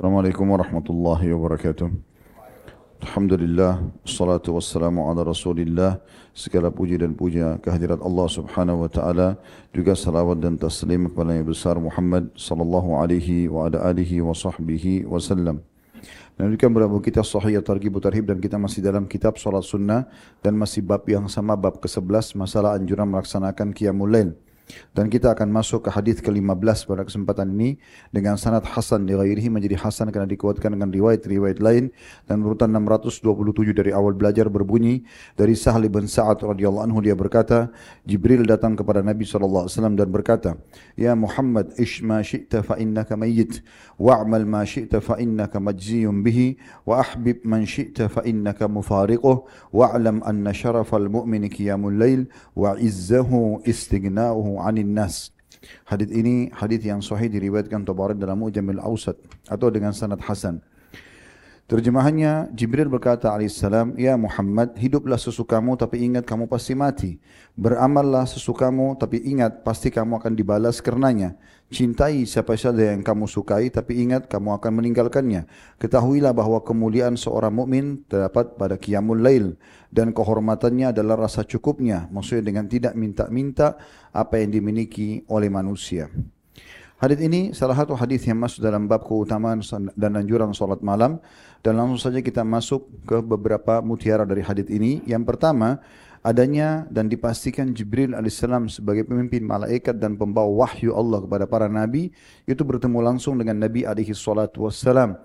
Assalamualaikum warahmatullahi wabarakatuh. Alhamdulillah, salatu wassalamu ala rasulillah. Segala puji dan puja kehadirat Allah subhanahu wa ta'ala. Juga salawat dan taslim kepada yang besar Muhammad sallallahu alaihi wa ala alihi wa sahbihi wa sallam. Dan juga berapa kita sahih targhib tarhib dan kita masih dalam kitab salat sunnah Dan masih bab yang sama bab ke-11 masalah anjuran melaksanakan qiyamul lail dan kita akan masuk ke hadis ke-15 pada kesempatan ini dengan sanad hasan di ghairihi menjadi hasan karena dikuatkan dengan riwayat-riwayat lain. Dan urutan 627 dari awal belajar berbunyi dari Sahal bin Sa'ad radhiyallahu anhu dia berkata Jibril datang kepada Nabi sallallahu alaihi wasallam dan berkata Ya Muhammad ish ma syi'ta fa innaka mayyit wa'mal ma syi'ta fa innaka majziyun bihi wa ahbib man syi'ta fa innaka mufariquh wa'lam anna syarafal mu'mini qiyamul lail wa izzahu istighna'uhu anin nas. Hadis ini hadis yang sahih diriwayatkan Tabarani dalam Mu'jamil Awsat atau dengan sanad hasan. Terjemahannya Jibril berkata alaihissalam, Ya Muhammad, hiduplah sesukamu tapi ingat kamu pasti mati. Beramallah sesukamu tapi ingat pasti kamu akan dibalas karenanya. Cintai siapa saja yang kamu sukai tapi ingat kamu akan meninggalkannya. Ketahuilah bahwa kemuliaan seorang mukmin terdapat pada qiyamul lail dan kehormatannya adalah rasa cukupnya, maksudnya dengan tidak minta-minta apa yang dimiliki oleh manusia. Hadis ini salah satu hadis yang masuk dalam bab keutamaan dan anjuran solat malam dan langsung saja kita masuk ke beberapa mutiara dari hadis ini. Yang pertama adanya dan dipastikan Jibril alaihissalam sebagai pemimpin malaikat dan pembawa wahyu Allah kepada para nabi itu bertemu langsung dengan Nabi alaihi salatu wassalam.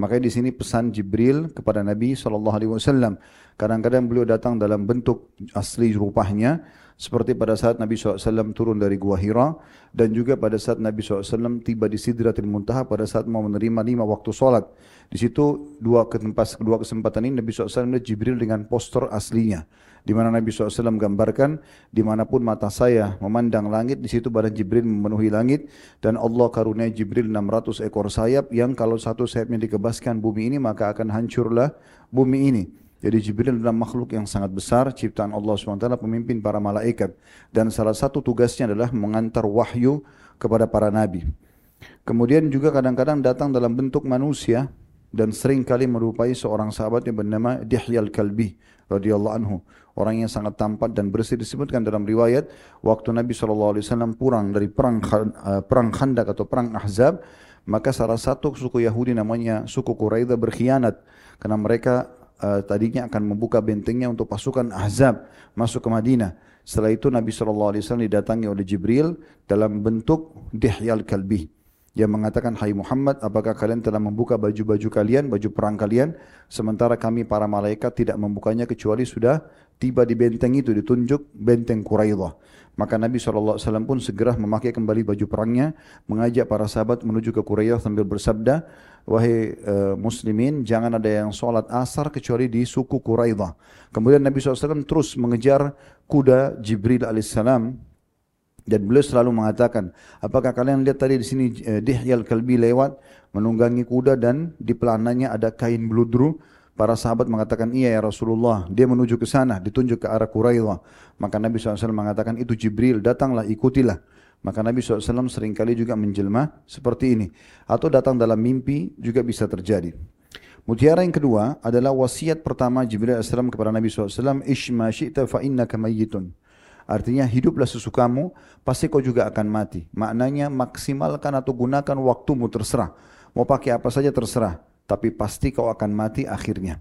Makanya di sini pesan Jibril kepada Nabi sallallahu alaihi wasallam. Kadang-kadang beliau datang dalam bentuk asli rupanya seperti pada saat Nabi SAW turun dari Gua Hira dan juga pada saat Nabi SAW tiba di Sidratil Muntaha pada saat mau menerima lima waktu solat. Di situ dua ketempat kedua kesempatan ini Nabi SAW melihat Jibril dengan poster aslinya. Di mana Nabi SAW gambarkan dimanapun mata saya memandang langit di situ badan Jibril memenuhi langit dan Allah karunia Jibril 600 ekor sayap yang kalau satu sayapnya dikebaskan bumi ini maka akan hancurlah bumi ini. Jadi Jibril adalah makhluk yang sangat besar, ciptaan Allah SWT, pemimpin para malaikat. Dan salah satu tugasnya adalah mengantar wahyu kepada para nabi. Kemudian juga kadang-kadang datang dalam bentuk manusia dan sering kali merupai seorang sahabat yang bernama Dihyal Kalbi radhiyallahu anhu. Orang yang sangat tampan dan bersih disebutkan dalam riwayat waktu Nabi SAW pulang dari perang uh, perang Khandak atau perang Ahzab, maka salah satu suku Yahudi namanya suku Quraidah berkhianat karena mereka uh, tadinya akan membuka bentengnya untuk pasukan Ahzab masuk ke Madinah. Setelah itu Nabi SAW didatangi oleh Jibril dalam bentuk Dihyal Kalbi. Dia mengatakan, Hai Muhammad, apakah kalian telah membuka baju-baju kalian, baju perang kalian, sementara kami para malaikat tidak membukanya kecuali sudah tiba di benteng itu, ditunjuk benteng Quraidah. Maka Nabi SAW pun segera memakai kembali baju perangnya, mengajak para sahabat menuju ke Quraidah sambil bersabda, Wahai uh, muslimin, jangan ada yang sholat asar kecuali di suku Quraidah. Kemudian Nabi SAW terus mengejar kuda Jibril alaihissalam dan beliau selalu mengatakan, apakah kalian lihat tadi di sini eh, Dihyal Kalbi lewat menunggangi kuda dan di pelananya ada kain beludru. Para sahabat mengatakan, iya ya Rasulullah. Dia menuju ke sana, ditunjuk ke arah Quraidah. Maka Nabi SAW mengatakan, itu Jibril, datanglah, ikutilah. Maka Nabi SAW seringkali juga menjelma seperti ini. Atau datang dalam mimpi juga bisa terjadi. Mutiara yang kedua adalah wasiat pertama Jibril AS kepada Nabi SAW, Ishma syi'ta fa innaka mayyitun. Artinya hiduplah sesukamu, pasti kau juga akan mati. Maknanya maksimalkan atau gunakan waktumu terserah. Mau pakai apa saja terserah. Tapi pasti kau akan mati akhirnya.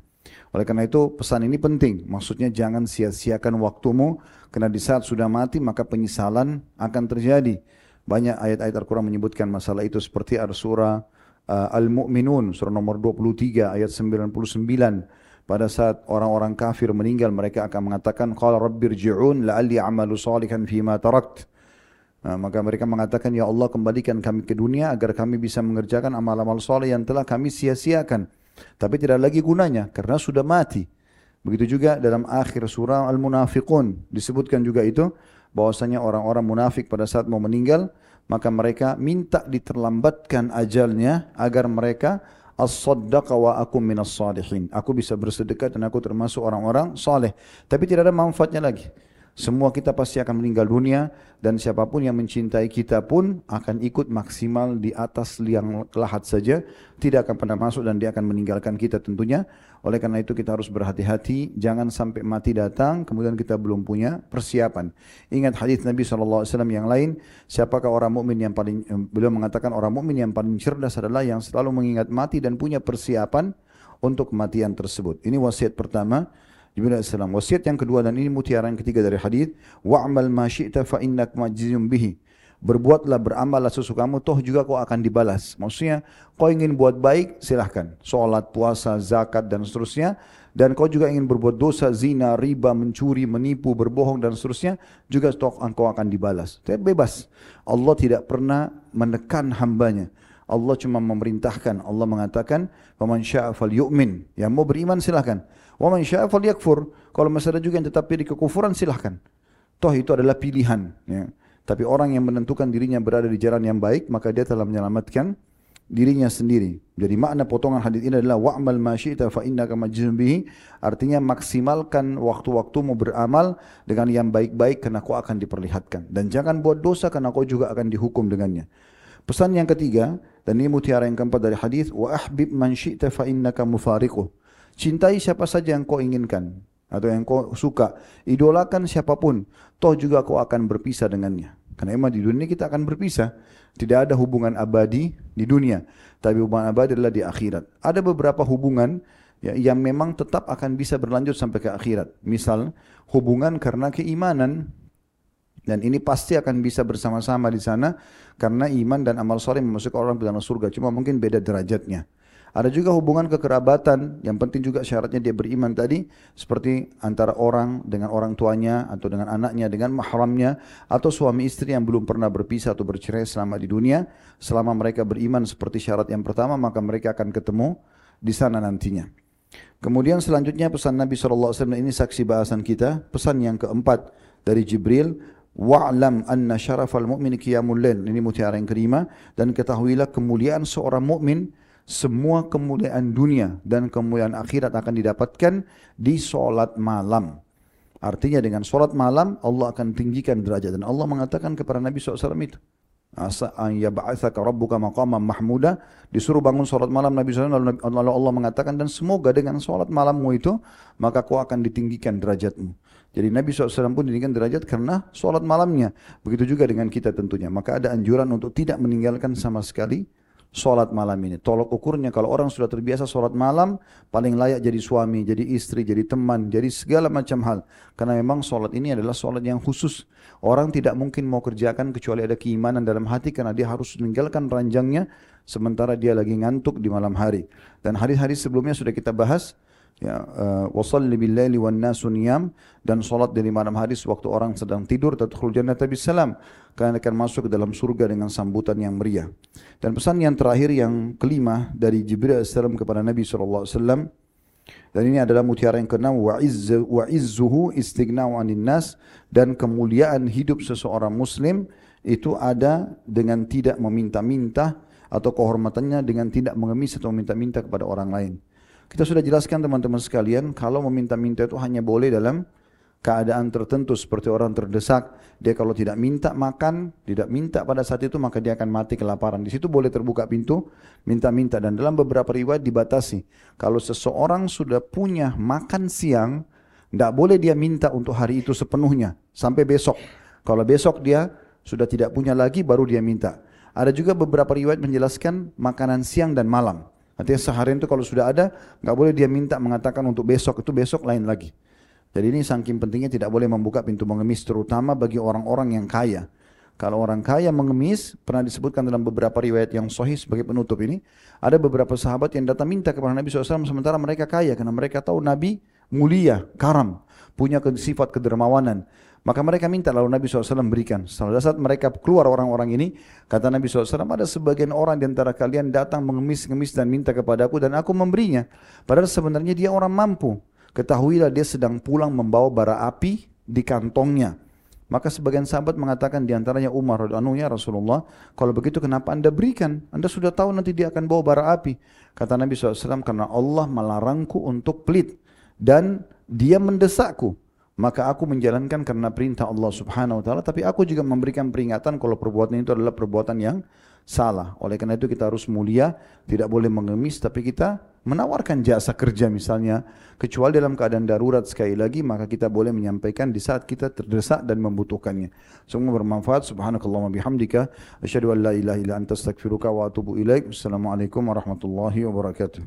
Oleh karena itu pesan ini penting. Maksudnya jangan sia-siakan waktumu. Karena di saat sudah mati maka penyesalan akan terjadi. Banyak ayat-ayat Al-Quran menyebutkan masalah itu seperti surah uh, Al-Mu'minun, surah nomor 23 ayat 99 pada saat orang-orang kafir meninggal mereka akan mengatakan qala rabbirji'un la'alli a'malu salihan fima tarakt nah, maka mereka mengatakan ya Allah kembalikan kami ke dunia agar kami bisa mengerjakan amal-amal soleh yang telah kami sia-siakan tapi tidak lagi gunanya karena sudah mati begitu juga dalam akhir surah Al-Munafiqun disebutkan juga itu bahwasanya orang-orang munafik pada saat mau meninggal maka mereka minta diterlambatkan ajalnya agar mereka as-saddaqa wa akum minas salihin. Aku bisa bersedekah dan aku termasuk orang-orang saleh. Tapi tidak ada manfaatnya lagi. Semua kita pasti akan meninggal dunia dan siapapun yang mencintai kita pun akan ikut maksimal di atas liang lahat saja. Tidak akan pernah masuk dan dia akan meninggalkan kita tentunya. Oleh karena itu kita harus berhati-hati. Jangan sampai mati datang kemudian kita belum punya persiapan. Ingat hadis Nabi SAW yang lain. Siapakah orang mukmin yang paling, beliau mengatakan orang mukmin yang paling cerdas adalah yang selalu mengingat mati dan punya persiapan untuk kematian tersebut. Ini wasiat pertama. Jibril AS. Wasiat yang kedua dan ini mutiara yang ketiga dari hadis, wa'mal ma syi'ta fa innak majzum bihi. Berbuatlah beramallah sesukamu toh juga kau akan dibalas. Maksudnya kau ingin buat baik silahkan. Solat, puasa, zakat dan seterusnya. Dan kau juga ingin berbuat dosa, zina, riba, mencuri, menipu, berbohong dan seterusnya. Juga toh engkau akan dibalas. Tapi bebas. Allah tidak pernah menekan hambanya. Allah cuma memerintahkan. Allah mengatakan, "Faman syaa falyu'min." Yang mau beriman silahkan. Wa man syaa falyakfur. Kalau masih ada juga yang tetap pilih kekufuran silahkan. Toh itu adalah pilihan. Ya. Tapi orang yang menentukan dirinya berada di jalan yang baik, maka dia telah menyelamatkan dirinya sendiri. Jadi makna potongan hadis ini adalah wa'mal ma syi'ta fa innaka majzum bihi. Artinya maksimalkan waktu-waktumu beramal dengan yang baik-baik karena kau akan diperlihatkan. Dan jangan buat dosa karena kau juga akan dihukum dengannya. Pesan yang ketiga, dan ini mutiara yang keempat dari hadis, wa ahbib man syi'ta fa innaka. Cintai siapa saja yang kau inginkan atau yang kau suka. Idolakan siapapun, toh juga kau akan berpisah dengannya. Karena memang di dunia kita akan berpisah. Tidak ada hubungan abadi di dunia. Tapi hubungan abadi adalah di akhirat. Ada beberapa hubungan ya, yang memang tetap akan bisa berlanjut sampai ke akhirat. Misal hubungan karena keimanan. Dan ini pasti akan bisa bersama-sama di sana karena iman dan amal soleh memasukkan orang ke dalam surga. Cuma mungkin beda derajatnya. Ada juga hubungan kekerabatan, yang penting juga syaratnya dia beriman tadi, seperti antara orang dengan orang tuanya, atau dengan anaknya, dengan mahramnya, atau suami istri yang belum pernah berpisah atau bercerai selama di dunia. Selama mereka beriman seperti syarat yang pertama, maka mereka akan ketemu di sana nantinya. Kemudian selanjutnya pesan Nabi SAW ini saksi bahasan kita. Pesan yang keempat dari Jibril, Wa'lam anna syarafal mu'min qiyamul lail. Ini mutiara yang kelima dan ketahuilah kemuliaan seorang mukmin semua kemuliaan dunia dan kemuliaan akhirat akan didapatkan di solat malam. Artinya dengan solat malam Allah akan tinggikan derajat dan Allah mengatakan kepada Nabi SAW itu. Asa an yab'atsaka rabbuka maqaman mahmuda disuruh bangun solat malam Nabi SAW lalu Allah mengatakan dan semoga dengan solat malammu itu maka kau akan ditinggikan derajatmu. Jadi Nabi SAW pun ditinggikan derajat karena solat malamnya. Begitu juga dengan kita tentunya. Maka ada anjuran untuk tidak meninggalkan sama sekali solat malam ini. Tolok ukurnya kalau orang sudah terbiasa solat malam, paling layak jadi suami, jadi istri, jadi teman, jadi segala macam hal. Karena memang solat ini adalah solat yang khusus. Orang tidak mungkin mau kerjakan kecuali ada keimanan dalam hati karena dia harus meninggalkan ranjangnya sementara dia lagi ngantuk di malam hari. Dan hari-hari sebelumnya sudah kita bahas, ya uh, wasalli bil laili wan nasu niyam. Dan salat dari malam hari sewaktu orang sedang tidur tadkhul jannata bisalam kalian akan masuk ke dalam surga dengan sambutan yang meriah. Dan pesan yang terakhir yang kelima dari Jibril AS kepada Nabi SAW dan ini adalah mutiara yang keenam. Wa izzu wa izzuhu istighna'u 'anil nas. Dan kemuliaan hidup seseorang muslim itu ada dengan tidak meminta-minta atau kehormatannya dengan tidak mengemis atau meminta-minta kepada orang lain. Kita sudah jelaskan teman-teman sekalian, kalau meminta-minta itu hanya boleh dalam keadaan tertentu seperti orang terdesak. Dia kalau tidak minta makan, tidak minta pada saat itu maka dia akan mati kelaparan. Di situ boleh terbuka pintu minta-minta dan dalam beberapa riwayat dibatasi. Kalau seseorang sudah punya makan siang, tidak boleh dia minta untuk hari itu sepenuhnya sampai besok. Kalau besok dia sudah tidak punya lagi baru dia minta. Ada juga beberapa riwayat menjelaskan makanan siang dan malam. Artinya seharian itu kalau sudah ada, nggak boleh dia minta mengatakan untuk besok, itu besok lain lagi. Jadi ini saking pentingnya tidak boleh membuka pintu mengemis, terutama bagi orang-orang yang kaya. Kalau orang kaya mengemis, pernah disebutkan dalam beberapa riwayat yang sahih sebagai penutup ini, ada beberapa sahabat yang datang minta kepada Nabi SAW sementara mereka kaya, karena mereka tahu Nabi mulia, karam, punya sifat kedermawanan. Maka mereka minta lalu Nabi SAW berikan. Setelah saat mereka keluar orang-orang ini, kata Nabi SAW, ada sebagian orang di antara kalian datang mengemis-ngemis dan minta kepadaku dan aku memberinya. Padahal sebenarnya dia orang mampu. Ketahuilah dia sedang pulang membawa bara api di kantongnya. Maka sebagian sahabat mengatakan di antaranya Umar anu ya Rasulullah, kalau begitu kenapa anda berikan? Anda sudah tahu nanti dia akan bawa bara api. Kata Nabi SAW, karena Allah melarangku untuk pelit. Dan dia mendesakku maka aku menjalankan karena perintah Allah Subhanahu wa taala tapi aku juga memberikan peringatan kalau perbuatan itu adalah perbuatan yang salah. Oleh karena itu kita harus mulia, tidak boleh mengemis tapi kita menawarkan jasa kerja misalnya kecuali dalam keadaan darurat sekali lagi maka kita boleh menyampaikan di saat kita terdesak dan membutuhkannya. Semoga bermanfaat. Subhanakallahumma bihamdika asyhadu an la ilaha illa anta astaghfiruka wa atubu ilaik. Wassalamualaikum warahmatullahi wabarakatuh.